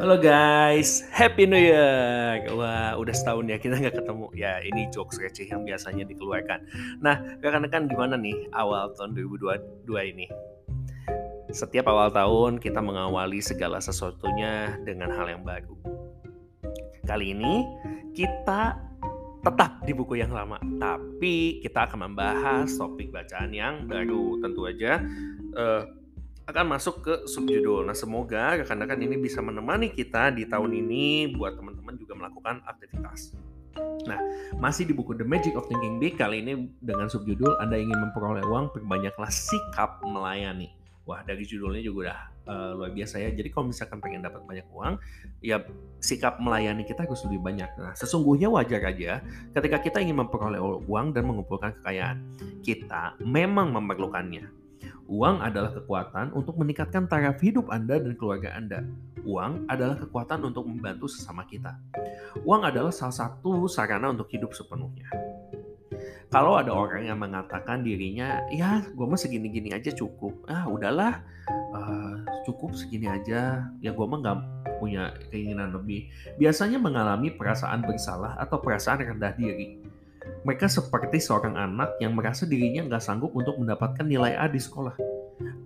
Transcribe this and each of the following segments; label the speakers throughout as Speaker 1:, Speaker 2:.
Speaker 1: Halo guys, Happy New Year! Wah, udah setahun ya kita nggak ketemu. Ya, ini jokes receh yang biasanya dikeluarkan. Nah, rekan-rekan gimana nih awal tahun 2022 ini? Setiap awal tahun kita mengawali segala sesuatunya dengan hal yang baru. Kali ini kita tetap di buku yang lama, tapi kita akan membahas topik bacaan yang baru. Tentu aja uh, akan masuk ke subjudul. Nah, semoga rekan-rekan ini bisa menemani kita di tahun ini buat teman-teman juga melakukan aktivitas. Nah, masih di buku The Magic of Thinking Big kali ini dengan subjudul Anda ingin memperoleh uang, perbanyaklah sikap melayani. Wah, dari judulnya juga udah uh, luar biasa ya. Jadi kalau misalkan pengen dapat banyak uang, ya sikap melayani kita harus lebih banyak. Nah, sesungguhnya wajar aja ketika kita ingin memperoleh uang dan mengumpulkan kekayaan. Kita memang memerlukannya Uang adalah kekuatan untuk meningkatkan taraf hidup Anda dan keluarga Anda. Uang adalah kekuatan untuk membantu sesama kita. Uang adalah salah satu sarana untuk hidup sepenuhnya. Kalau ada orang yang mengatakan dirinya, ya gue mah segini-gini aja cukup. Ah udahlah, uh, cukup segini aja. Ya gue mah gak punya keinginan lebih. Biasanya mengalami perasaan bersalah atau perasaan rendah diri mereka seperti seorang anak yang merasa dirinya nggak sanggup untuk mendapatkan nilai A di sekolah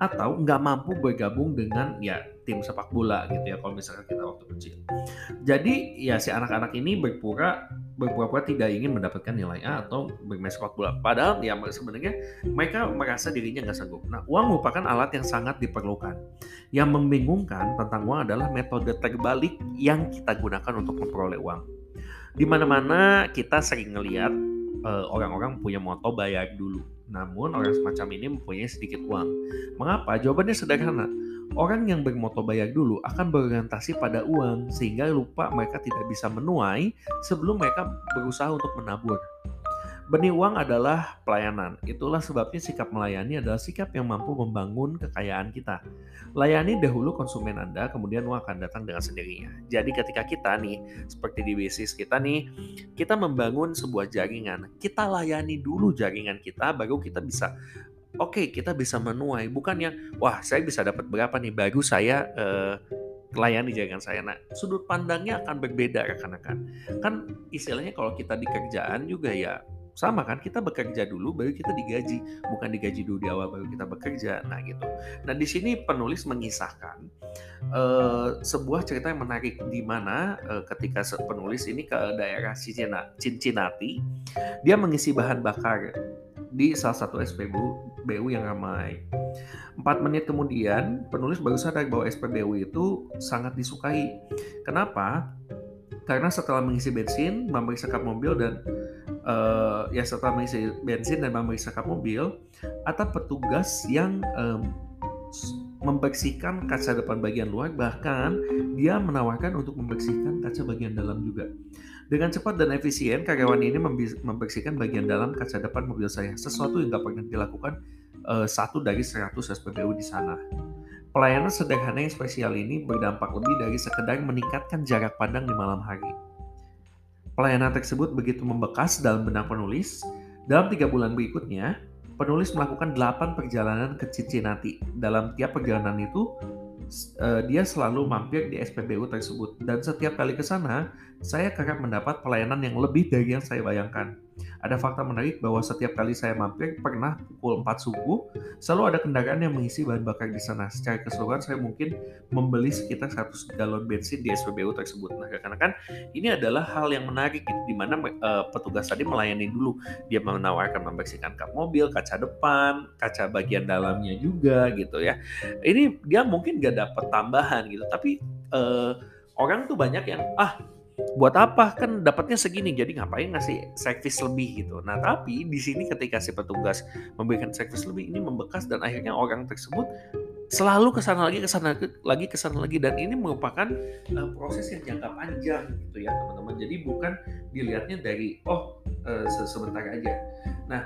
Speaker 1: atau nggak mampu bergabung dengan ya tim sepak bola gitu ya kalau misalkan kita waktu kecil. Jadi ya si anak-anak ini berpura berpura-pura tidak ingin mendapatkan nilai A atau bermain sepak bola. Padahal ya sebenarnya mereka merasa dirinya nggak sanggup. Nah uang merupakan alat yang sangat diperlukan. Yang membingungkan tentang uang adalah metode terbalik yang kita gunakan untuk memperoleh uang. Di mana-mana kita sering ngelihat uh, orang-orang punya moto bayar dulu. Namun orang semacam ini mempunyai sedikit uang. Mengapa? Jawabannya sederhana. Orang yang bermoto bayar dulu akan berorientasi pada uang sehingga lupa mereka tidak bisa menuai sebelum mereka berusaha untuk menabur. Benih uang adalah pelayanan. Itulah sebabnya sikap melayani adalah sikap yang mampu membangun kekayaan kita. Layani dahulu konsumen Anda, kemudian uang akan datang dengan sendirinya. Jadi ketika kita nih, seperti di bisnis kita nih, kita membangun sebuah jaringan. Kita layani dulu jaringan kita, baru kita bisa oke okay, kita bisa menuai bukan yang wah saya bisa dapat berapa nih baru saya uh, layani jaringan saya. Nah, sudut pandangnya akan berbeda rekan-rekan. Kan istilahnya kalau kita di kerjaan juga ya sama kan kita bekerja dulu baru kita digaji bukan digaji dulu di awal baru kita bekerja nah gitu nah di sini penulis mengisahkan uh, sebuah cerita yang menarik di mana uh, ketika penulis ini ke daerah Cincinnati dia mengisi bahan bakar di salah satu SPBU BU yang ramai. Empat menit kemudian, penulis baru sadar bahwa SPBU itu sangat disukai. Kenapa? Karena setelah mengisi bensin, memeriksa kap mobil dan uh, ya setelah mengisi bensin dan memeriksa kap mobil, atau petugas yang um, membersihkan kaca depan bagian luar, bahkan dia menawarkan untuk membersihkan kaca bagian dalam juga. Dengan cepat dan efisien, karyawan ini membersihkan bagian dalam kaca depan mobil saya, sesuatu yang gak pernah dilakukan uh, satu dari 100 SPBU di sana. Pelayanan sederhana yang spesial ini berdampak lebih dari sekedar meningkatkan jarak pandang di malam hari. Pelayanan tersebut begitu membekas dalam benak penulis. Dalam tiga bulan berikutnya, penulis melakukan delapan perjalanan ke Cincinnati. Dalam tiap perjalanan itu, uh, dia selalu mampir di SPBU tersebut. Dan setiap kali ke sana, saya kerap mendapat pelayanan yang lebih dari yang saya bayangkan. Ada fakta menarik bahwa setiap kali saya mampir pernah pukul 4 subuh, selalu ada kendaraan yang mengisi bahan bakar di sana. Secara keseluruhan saya mungkin membeli sekitar 100 galon bensin di SPBU tersebut. Nah, karena kan ini adalah hal yang menarik gitu, di mana uh, petugas tadi melayani dulu. Dia menawarkan membersihkan kap mobil, kaca depan, kaca bagian dalamnya juga gitu ya. Ini dia mungkin gak dapat tambahan gitu, tapi uh, orang tuh banyak yang ah buat apa? Kan dapatnya segini jadi ngapain ngasih servis lebih gitu. Nah tapi di sini ketika si petugas memberikan servis lebih ini membekas dan akhirnya orang tersebut selalu ke sana lagi ke sana lagi ke sana lagi. Dan ini merupakan uh, proses yang jangka panjang gitu ya teman-teman. Jadi bukan dilihatnya dari oh uh, sebentar aja. Nah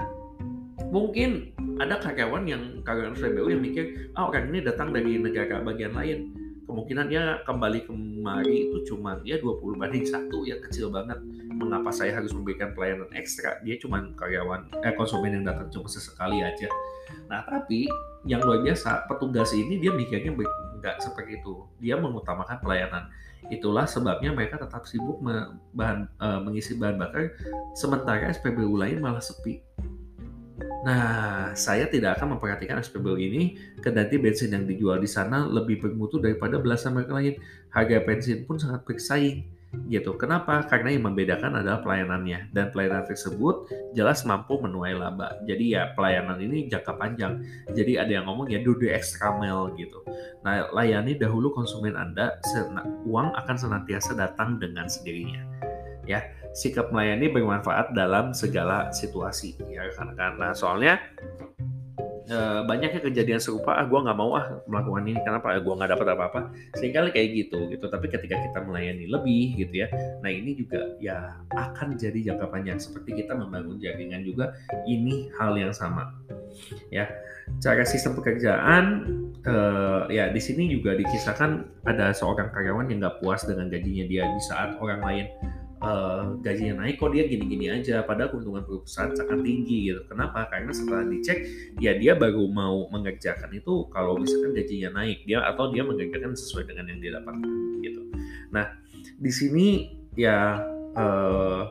Speaker 1: mungkin ada karyawan yang karyawan SPBU yang mikir ah oh, orang ini datang dari negara bagian lain. Kemungkinannya kembali kemari itu cuma ya 20 banding satu ya kecil banget mengapa saya harus memberikan pelayanan ekstra dia cuma karyawan eh konsumen yang datang cuma sesekali aja nah tapi yang luar biasa petugas ini dia mikirnya Enggak seperti itu. Dia mengutamakan pelayanan. Itulah sebabnya mereka tetap sibuk bahan, uh, mengisi bahan bakar, sementara SPBU lain malah sepi. Nah, saya tidak akan memperhatikan SPBU ini, kendati bensin yang dijual di sana lebih bermutu daripada belasan merek lain. Harga bensin pun sangat bersaing gitu. Kenapa? Karena yang membedakan adalah pelayanannya dan pelayanan tersebut jelas mampu menuai laba. Jadi ya pelayanan ini jangka panjang. Jadi ada yang ngomong ya do the extra mile gitu. Nah, layani dahulu konsumen Anda, uang akan senantiasa datang dengan sendirinya. Ya, sikap melayani bermanfaat dalam segala situasi ya karena karena soalnya uh, banyaknya kejadian serupa ah gue nggak mau ah melakukan ini kenapa ah, gue nggak dapat apa-apa. Sehingga kayak gitu gitu. Tapi ketika kita melayani lebih gitu ya nah ini juga ya akan jadi jangka panjang. Seperti kita membangun jaringan juga ini hal yang sama ya. Cara sistem pekerjaan uh, ya di sini juga dikisahkan ada seorang karyawan yang nggak puas dengan gajinya dia di saat orang lain uh, gajinya naik kok dia gini-gini aja. Padahal keuntungan perusahaan sangat tinggi gitu. Kenapa? Karena setelah dicek ya dia baru mau mengerjakan itu kalau misalkan gajinya naik. Dia atau dia mengerjakan sesuai dengan yang dia dapat gitu. Nah di sini ya uh,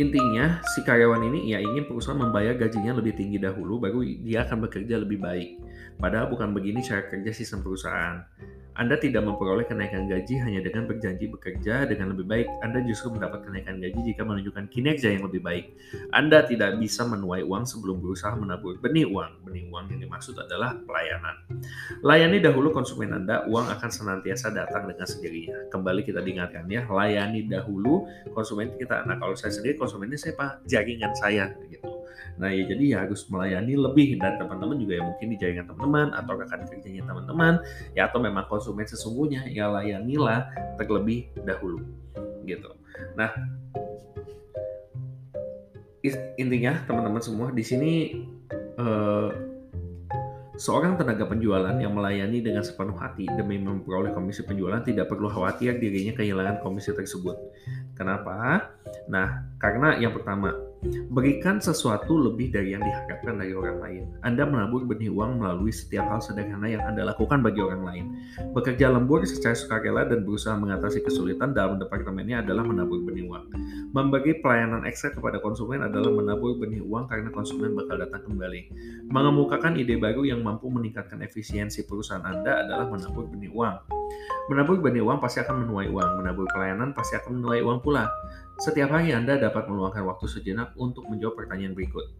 Speaker 1: intinya si karyawan ini ya ingin perusahaan membayar gajinya lebih tinggi dahulu baru dia akan bekerja lebih baik. Padahal bukan begini cara kerja sistem perusahaan anda tidak memperoleh kenaikan gaji hanya dengan berjanji bekerja dengan lebih baik. Anda justru mendapat kenaikan gaji jika menunjukkan kinerja yang lebih baik. Anda tidak bisa menuai uang sebelum berusaha menabur benih uang. Benih uang yang dimaksud adalah pelayanan. Layani dahulu konsumen Anda, uang akan senantiasa datang dengan sendirinya. Kembali kita diingatkan ya, layani dahulu konsumen kita. Nah kalau saya sendiri konsumennya saya pak jaringan saya gitu. Nah ya jadi ya harus melayani lebih dan teman-teman juga ya mungkin di jaringan teman-teman atau rekan kerjanya teman-teman ya atau memang konsumen sesungguhnya ya layanilah terlebih dahulu gitu. Nah intinya teman-teman semua di sini eh, Seorang tenaga penjualan yang melayani dengan sepenuh hati demi memperoleh komisi penjualan tidak perlu khawatir dirinya kehilangan komisi tersebut. Kenapa? Nah, karena yang pertama, Berikan sesuatu lebih dari yang diharapkan dari orang lain. Anda menabur benih uang melalui setiap hal sederhana yang Anda lakukan bagi orang lain. Bekerja lembur secara sukarela dan berusaha mengatasi kesulitan dalam departemennya adalah menabur benih uang. Membagi pelayanan ekstra kepada konsumen adalah menabur benih uang karena konsumen bakal datang kembali. Mengemukakan ide baru yang mampu meningkatkan efisiensi perusahaan Anda adalah menabur benih uang. Menabur benih uang pasti akan menuai uang, menabur pelayanan pasti akan menuai uang pula. Setiap hari Anda dapat meluangkan waktu sejenak untuk menjawab pertanyaan berikut.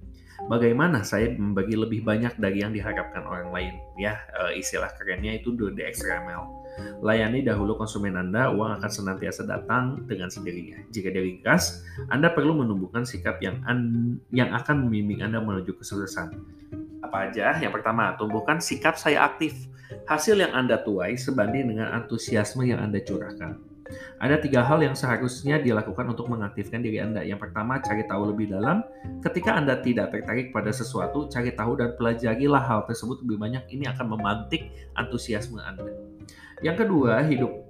Speaker 1: Bagaimana saya membagi lebih banyak dari yang diharapkan orang lain? Ya, eh, istilah kerennya itu do the extra mile. Layani dahulu konsumen Anda, uang akan senantiasa datang dengan sendirinya. Jika ringkas, Anda perlu menumbuhkan sikap yang an yang akan membimbing Anda menuju kesuksesan. Apa aja? Yang pertama, tumbuhkan sikap saya aktif. Hasil yang Anda tuai sebanding dengan antusiasme yang Anda curahkan. Ada tiga hal yang seharusnya dilakukan untuk mengaktifkan diri Anda. Yang pertama, cari tahu lebih dalam. Ketika Anda tidak tertarik pada sesuatu, cari tahu dan pelajarilah hal tersebut lebih banyak. Ini akan memantik antusiasme Anda. Yang kedua,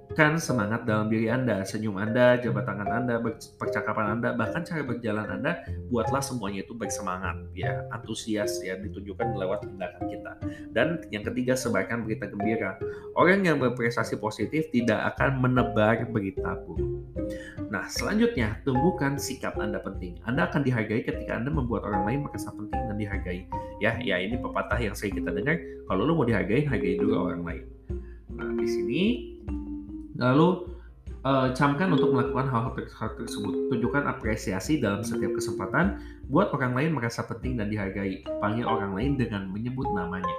Speaker 1: hidupkan semangat dalam diri Anda, senyum Anda, jabat tangan Anda, percakapan Anda, bahkan cara berjalan Anda, buatlah semuanya itu bersemangat, ya, antusias, ya, ditunjukkan lewat tindakan kita. Dan yang ketiga, sebarkan berita gembira. Orang yang berprestasi positif tidak akan menebar berita buruk. Nah, selanjutnya, tumbuhkan sikap Anda penting. Anda akan dihargai ketika Anda membuat orang lain merasa penting dan dihargai. Ya, ya ini pepatah yang sering kita dengar, kalau lo mau dihargai, hargai dulu orang lain. Nah, di sini lalu uh, camkan untuk melakukan hal-hal tersebut. Tunjukkan apresiasi dalam setiap kesempatan, buat orang lain merasa penting dan dihargai. Panggil orang lain dengan menyebut namanya.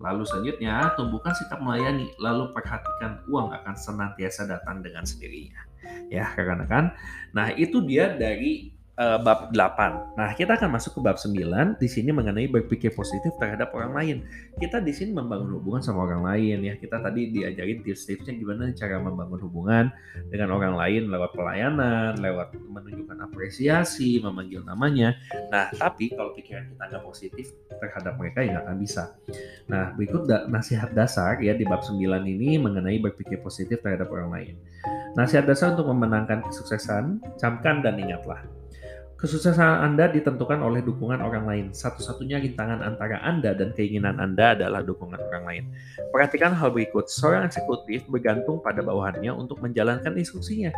Speaker 1: Lalu selanjutnya, tumbuhkan sikap melayani, lalu perhatikan uang akan senantiasa datang dengan sendirinya. Ya, rekan-rekan. Nah, itu dia dari uh, bab 8. Nah, kita akan masuk ke bab 9 di sini mengenai berpikir positif terhadap orang lain. Kita di sini membangun hubungan sama orang lain ya. Kita tadi diajarin tips-tipsnya gimana cara membangun hubungan dengan orang lain lewat pelayanan, lewat menunjukkan apresiasi, memanggil namanya. Nah, tapi kalau pikiran kita nggak positif terhadap mereka ya nggak akan bisa. Nah, berikut da nasihat dasar ya di bab 9 ini mengenai berpikir positif terhadap orang lain. Nasihat dasar untuk memenangkan kesuksesan, camkan dan ingatlah Kesuksesan Anda ditentukan oleh dukungan orang lain. Satu-satunya rintangan antara Anda dan keinginan Anda adalah dukungan orang lain. Perhatikan hal berikut. Seorang eksekutif bergantung pada bawahannya untuk menjalankan instruksinya.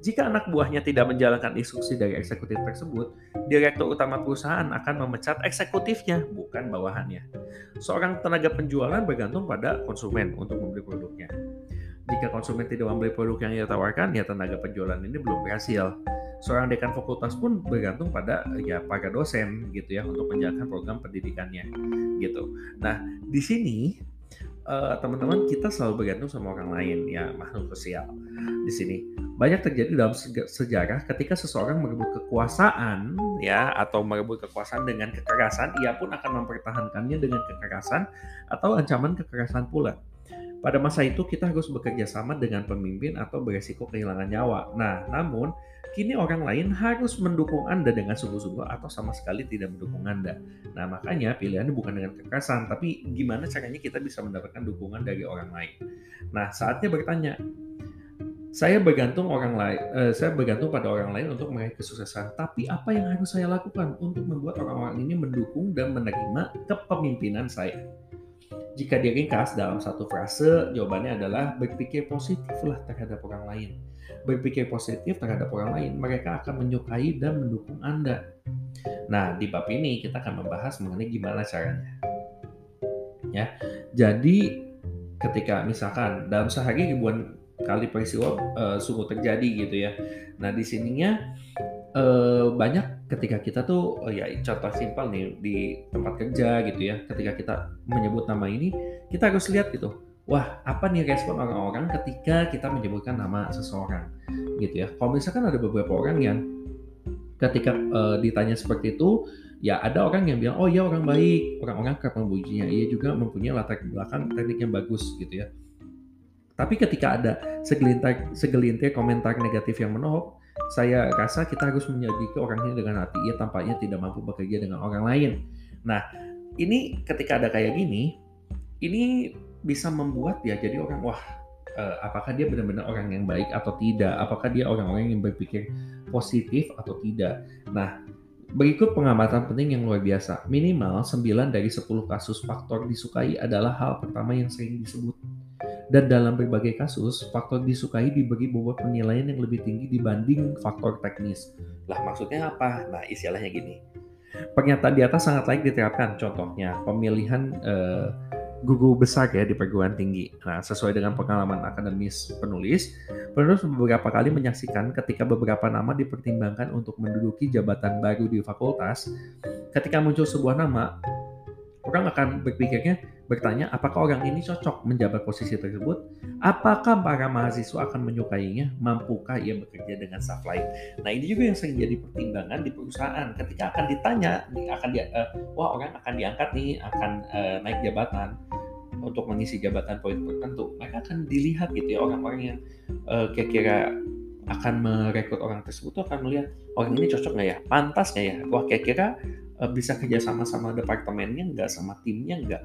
Speaker 1: Jika anak buahnya tidak menjalankan instruksi dari eksekutif tersebut, direktur utama perusahaan akan memecat eksekutifnya, bukan bawahannya. Seorang tenaga penjualan bergantung pada konsumen untuk membeli produknya. Jika konsumen tidak membeli produk yang ia tawarkan, ya tenaga penjualan ini belum berhasil. Seorang dekan fakultas pun bergantung pada ya para dosen gitu ya untuk menjalankan program pendidikannya gitu. Nah di sini uh, teman-teman kita selalu bergantung sama orang lain ya makhluk sosial. Di sini banyak terjadi dalam sejarah ketika seseorang merebut kekuasaan ya atau merebut kekuasaan dengan kekerasan ia pun akan mempertahankannya dengan kekerasan atau ancaman kekerasan pula pada masa itu kita harus bekerja sama dengan pemimpin atau beresiko kehilangan nyawa. Nah, namun Kini orang lain harus mendukung Anda dengan sungguh-sungguh atau sama sekali tidak mendukung Anda. Nah, makanya pilihannya bukan dengan kekerasan, tapi gimana caranya kita bisa mendapatkan dukungan dari orang lain. Nah, saatnya bertanya, saya bergantung orang lain, eh, saya bergantung pada orang lain untuk meraih kesuksesan. Tapi apa yang harus saya lakukan untuk membuat orang-orang ini mendukung dan menerima kepemimpinan saya? Jika diringkas dalam satu frase, jawabannya adalah berpikir positiflah terhadap orang lain berpikir positif terhadap orang lain, mereka akan menyukai dan mendukung Anda. Nah, di bab ini kita akan membahas mengenai gimana caranya. Ya. Jadi ketika misalkan dalam sehari ribuan kali peristiwa uh, sungguh terjadi gitu ya. Nah, di sininya uh, banyak ketika kita tuh uh, ya contoh simpel nih di tempat kerja gitu ya. Ketika kita menyebut nama ini, kita harus lihat gitu wah apa nih respon orang-orang ketika kita menyebutkan nama seseorang gitu ya. Kalau misalkan ada beberapa orang yang ketika uh, ditanya seperti itu, ya ada orang yang bilang oh ya orang baik, orang-orang kerap memujinya, ia juga mempunyai latar belakang teknik yang bagus gitu ya. Tapi ketika ada segelintir segelintir komentar negatif yang menohok, saya rasa kita harus menyelidiki orang ini dengan hati. Ia tampaknya tidak mampu bekerja dengan orang lain. Nah, ini ketika ada kayak gini, ini bisa membuat ya jadi orang wah uh, apakah dia benar-benar orang yang baik atau tidak apakah dia orang-orang yang berpikir positif atau tidak nah Berikut pengamatan penting yang luar biasa. Minimal 9 dari 10 kasus faktor disukai adalah hal pertama yang sering disebut. Dan dalam berbagai kasus, faktor disukai diberi bobot penilaian yang lebih tinggi dibanding faktor teknis. Lah maksudnya apa? Nah istilahnya gini. Pernyataan di atas sangat layak diterapkan. Contohnya, pemilihan eh, guru besar ya di perguruan tinggi. Nah, sesuai dengan pengalaman akademis penulis, penulis beberapa kali menyaksikan ketika beberapa nama dipertimbangkan untuk menduduki jabatan baru di fakultas, ketika muncul sebuah nama, orang akan berpikirnya bertanya apakah orang ini cocok menjabat posisi tersebut, apakah para mahasiswa akan menyukainya, mampukah ia bekerja dengan staff lain. Nah ini juga yang sering jadi pertimbangan di perusahaan. Ketika akan ditanya, akan dia, uh, wah orang akan diangkat nih, akan uh, naik jabatan untuk mengisi jabatan poin tertentu, mereka akan dilihat gitu ya orang-orang yang uh, kira-kira akan merekrut orang tersebut tuh akan melihat orang ini cocok nggak ya, pantas nggak ya, wah kira-kira uh, bisa kerja sama sama departemennya nggak, sama timnya nggak,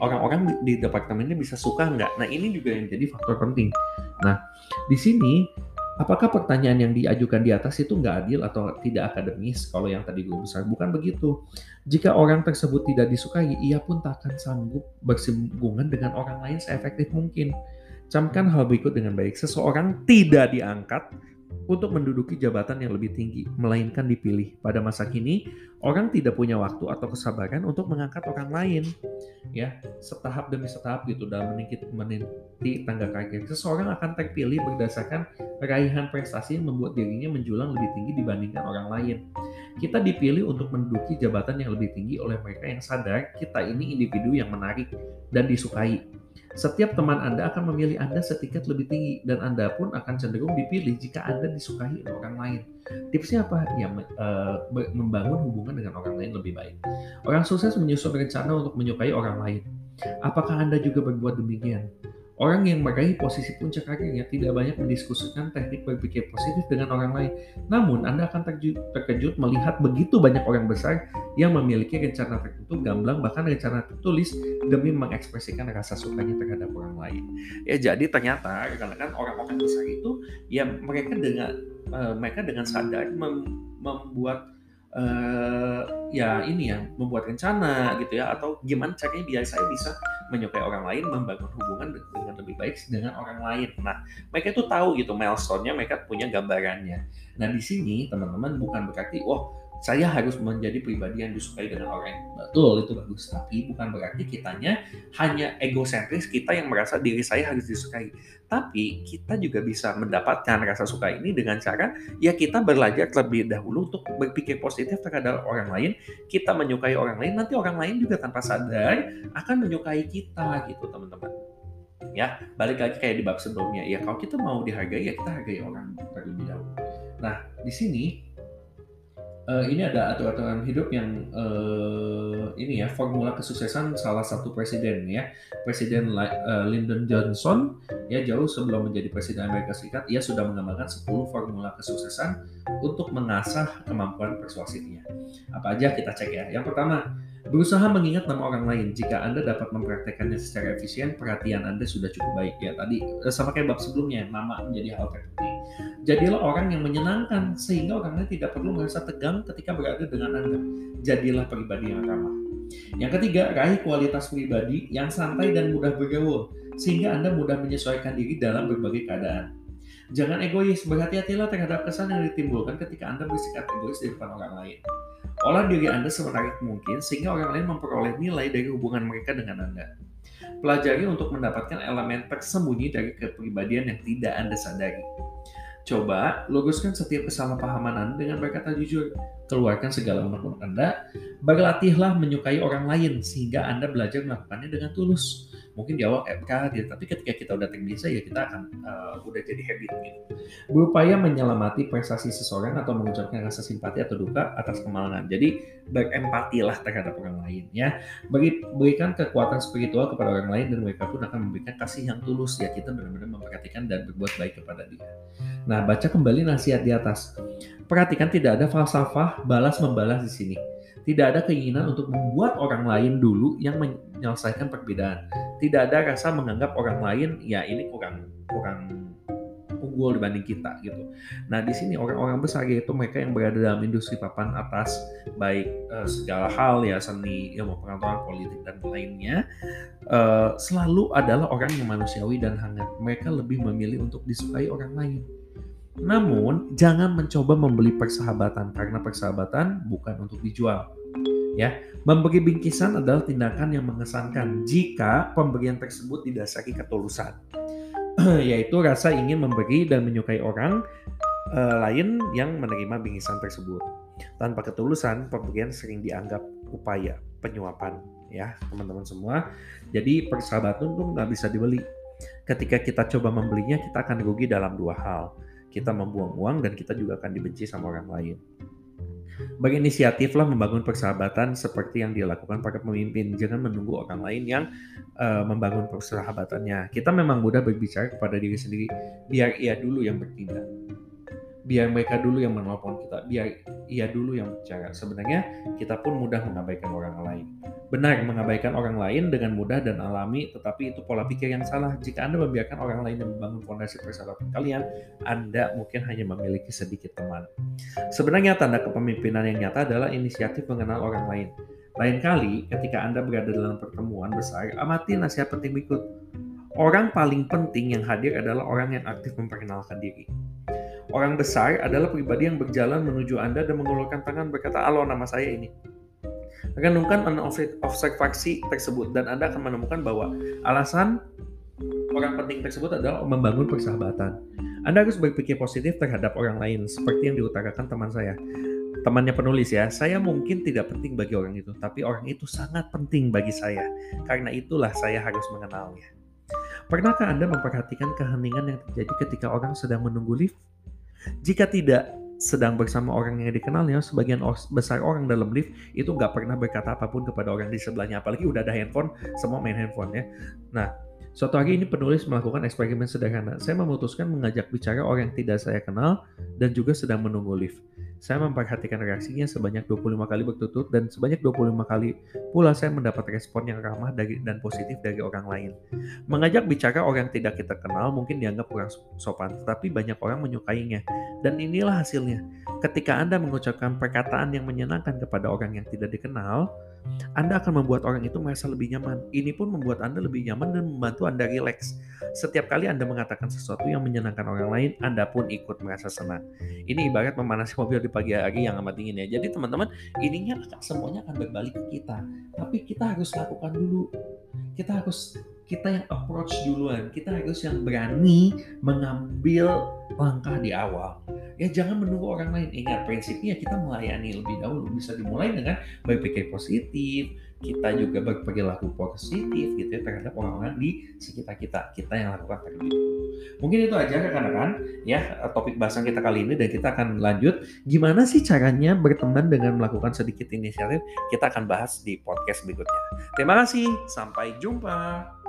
Speaker 1: orang-orang di departemennya bisa suka nggak. Nah ini juga yang jadi faktor penting. Nah di sini apakah pertanyaan yang diajukan di atas itu nggak adil atau tidak akademis? Kalau yang tadi gue besar bukan begitu. Jika orang tersebut tidak disukai ia pun tak akan sanggup bersinggungan dengan orang lain seefektif mungkin. Camkan hal berikut dengan baik. Seseorang tidak diangkat untuk menduduki jabatan yang lebih tinggi, melainkan dipilih. Pada masa kini, orang tidak punya waktu atau kesabaran untuk mengangkat orang lain. Ya, setahap demi setahap gitu dalam meniti tangga karir. Seseorang akan terpilih berdasarkan raihan prestasi yang membuat dirinya menjulang lebih tinggi dibandingkan orang lain. Kita dipilih untuk menduduki jabatan yang lebih tinggi oleh mereka yang sadar kita ini individu yang menarik dan disukai setiap teman Anda akan memilih Anda setingkat lebih tinggi dan Anda pun akan cenderung dipilih jika Anda disukai oleh orang lain. Tipsnya apa? Ya, uh, membangun hubungan dengan orang lain lebih baik. Orang sukses menyusun rencana untuk menyukai orang lain. Apakah Anda juga berbuat demikian? Orang yang meraih posisi puncak karirnya tidak banyak mendiskusikan teknik berpikir positif dengan orang lain. Namun, Anda akan terkejut melihat begitu banyak orang besar yang memiliki rencana tertentu, gamblang, bahkan rencana tertulis demi mengekspresikan rasa sukanya terhadap orang lain. Ya, jadi ternyata rekan-rekan orang-orang besar itu, ya mereka dengan uh, mereka dengan sadar mem membuat uh, ya ini ya membuat rencana gitu ya atau gimana caranya biar saya bisa menyukai orang lain membangun hubungan dengan lebih baik dengan orang lain. Nah mereka itu tahu gitu milestone-nya mereka punya gambarannya. Nah di sini teman-teman bukan berarti wah saya harus menjadi pribadi yang disukai dengan orang betul itu bagus. Tapi bukan berarti kitanya hanya egosentris kita yang merasa diri saya harus disukai. Tapi kita juga bisa mendapatkan rasa suka ini dengan cara ya kita belajar terlebih dahulu untuk berpikir positif terhadap orang lain. Kita menyukai orang lain nanti orang lain juga tanpa sadar akan menyukai kita gitu teman-teman. Ya balik lagi kayak di bab sebelumnya. Ya kalau kita mau dihargai ya kita hargai orang terlebih dahulu. Nah di sini uh, ini ada aturan-aturan hidup yang uh, ini ya formula kesuksesan salah satu presiden ya. Presiden uh, Lyndon Johnson ya jauh sebelum menjadi presiden Amerika Serikat ia sudah mengembangkan 10 formula kesuksesan untuk mengasah kemampuan persuasifnya apa aja kita cek ya yang pertama Berusaha mengingat nama orang lain. Jika Anda dapat mempraktekannya secara efisien, perhatian Anda sudah cukup baik. Ya, tadi sama kayak bab sebelumnya, nama menjadi hal terpenting. Jadilah orang yang menyenangkan, sehingga orang lain tidak perlu merasa tegang ketika berada dengan Anda. Jadilah pribadi yang ramah. Yang ketiga, raih kualitas pribadi yang santai dan mudah bergaul, sehingga Anda mudah menyesuaikan diri dalam berbagai keadaan. Jangan egois, berhati-hatilah terhadap kesan yang ditimbulkan ketika Anda bersikap egois di depan orang lain. Olah diri Anda semenarik mungkin sehingga orang lain memperoleh nilai dari hubungan mereka dengan Anda. Pelajari untuk mendapatkan elemen tersembunyi dari kepribadian yang tidak Anda sadari. Coba luruskan setiap kesalahpahaman Anda dengan berkata jujur. Keluarkan segala unek-unek Anda. Berlatihlah menyukai orang lain sehingga Anda belajar melakukannya dengan tulus mungkin di awal kayak gitu tapi ketika kita udah terbiasa ya kita akan uh, udah jadi habit gitu. Berupaya menyelamati prestasi seseorang atau mengucapkan rasa simpati atau duka atas kemalangan. Jadi berempatilah terhadap orang lain ya. Bagi berikan kekuatan spiritual kepada orang lain dan mereka pun akan memberikan kasih yang tulus. Ya kita benar-benar memperhatikan dan berbuat baik kepada dia. Nah baca kembali nasihat di atas. Perhatikan tidak ada falsafah balas membalas di sini. Tidak ada keinginan untuk membuat orang lain dulu yang menyelesaikan perbedaan. Tidak ada rasa menganggap orang lain ya ini kurang kurang unggul dibanding kita gitu. Nah di sini orang-orang besar yaitu mereka yang berada dalam industri papan atas baik uh, segala hal ya seni, ilmu pengetahuan, politik dan lainnya uh, selalu adalah orang yang manusiawi dan hangat. Mereka lebih memilih untuk disukai orang lain. Namun, jangan mencoba membeli persahabatan karena persahabatan bukan untuk dijual. Ya, memberi bingkisan adalah tindakan yang mengesankan jika pemberian tersebut didasari ketulusan, yaitu rasa ingin memberi dan menyukai orang uh, lain yang menerima bingkisan tersebut. Tanpa ketulusan, pemberian sering dianggap upaya penyuapan, ya teman-teman semua. Jadi persahabatan itu nggak bisa dibeli. Ketika kita coba membelinya, kita akan rugi dalam dua hal kita membuang uang dan kita juga akan dibenci sama orang lain. Berinisiatiflah membangun persahabatan seperti yang dilakukan para pemimpin. Jangan menunggu orang lain yang uh, membangun persahabatannya. Kita memang mudah berbicara kepada diri sendiri, biar ia dulu yang bertindak biar mereka dulu yang menelpon kita, biar ia dulu yang bicara. Sebenarnya kita pun mudah mengabaikan orang lain. Benar, mengabaikan orang lain dengan mudah dan alami, tetapi itu pola pikir yang salah. Jika Anda membiarkan orang lain yang membangun fondasi persahabatan kalian, Anda mungkin hanya memiliki sedikit teman. Sebenarnya tanda kepemimpinan yang nyata adalah inisiatif mengenal orang lain. Lain kali, ketika Anda berada dalam pertemuan besar, amati nasihat penting berikut. Orang paling penting yang hadir adalah orang yang aktif memperkenalkan diri. Orang besar adalah pribadi yang berjalan menuju Anda dan mengulurkan tangan berkata, "Halo, nama saya ini." Renungkan observasi tersebut dan Anda akan menemukan bahwa alasan orang penting tersebut adalah membangun persahabatan. Anda harus berpikir positif terhadap orang lain, seperti yang diutarakan teman saya. Temannya penulis ya, saya mungkin tidak penting bagi orang itu, tapi orang itu sangat penting bagi saya. Karena itulah saya harus mengenalnya. Pernahkah Anda memperhatikan keheningan yang terjadi ketika orang sedang menunggu lift? Jika tidak sedang bersama orang yang dikenalnya, sebagian besar orang dalam lift itu nggak pernah berkata apa pun kepada orang di sebelahnya. Apalagi udah ada handphone, semua main handphone ya. Nah, suatu hari ini penulis melakukan eksperimen sederhana. Saya memutuskan mengajak bicara orang yang tidak saya kenal dan juga sedang menunggu lift. Saya memperhatikan reaksinya sebanyak 25 kali berturut dan sebanyak 25 kali pula saya mendapat respon yang ramah dari, dan positif dari orang lain. Mengajak bicara orang tidak kita kenal mungkin dianggap kurang sopan, tetapi banyak orang menyukainya. Dan inilah hasilnya. Ketika Anda mengucapkan perkataan yang menyenangkan kepada orang yang tidak dikenal, anda akan membuat orang itu merasa lebih nyaman. Ini pun membuat Anda lebih nyaman dan membantu Anda rileks. Setiap kali Anda mengatakan sesuatu yang menyenangkan orang lain, Anda pun ikut merasa senang. Ini ibarat memanasi mobil di pagi hari yang amat dingin ya. Jadi teman-teman, ininya semuanya akan berbalik ke kita. Tapi kita harus lakukan dulu. Kita harus kita yang approach duluan. Kita harus yang berani mengambil langkah di awal ya jangan menunggu orang lain. Ingat prinsipnya kita melayani lebih dahulu. Bisa dimulai dengan berpikir positif, kita juga berperilaku positif gitu ya terhadap orang-orang di sekitar kita. Kita yang lakukan terlebih dahulu. Mungkin itu aja rekan-rekan ya topik bahasan kita kali ini dan kita akan lanjut gimana sih caranya berteman dengan melakukan sedikit inisiatif. Kita akan bahas di podcast berikutnya. Terima kasih, sampai jumpa.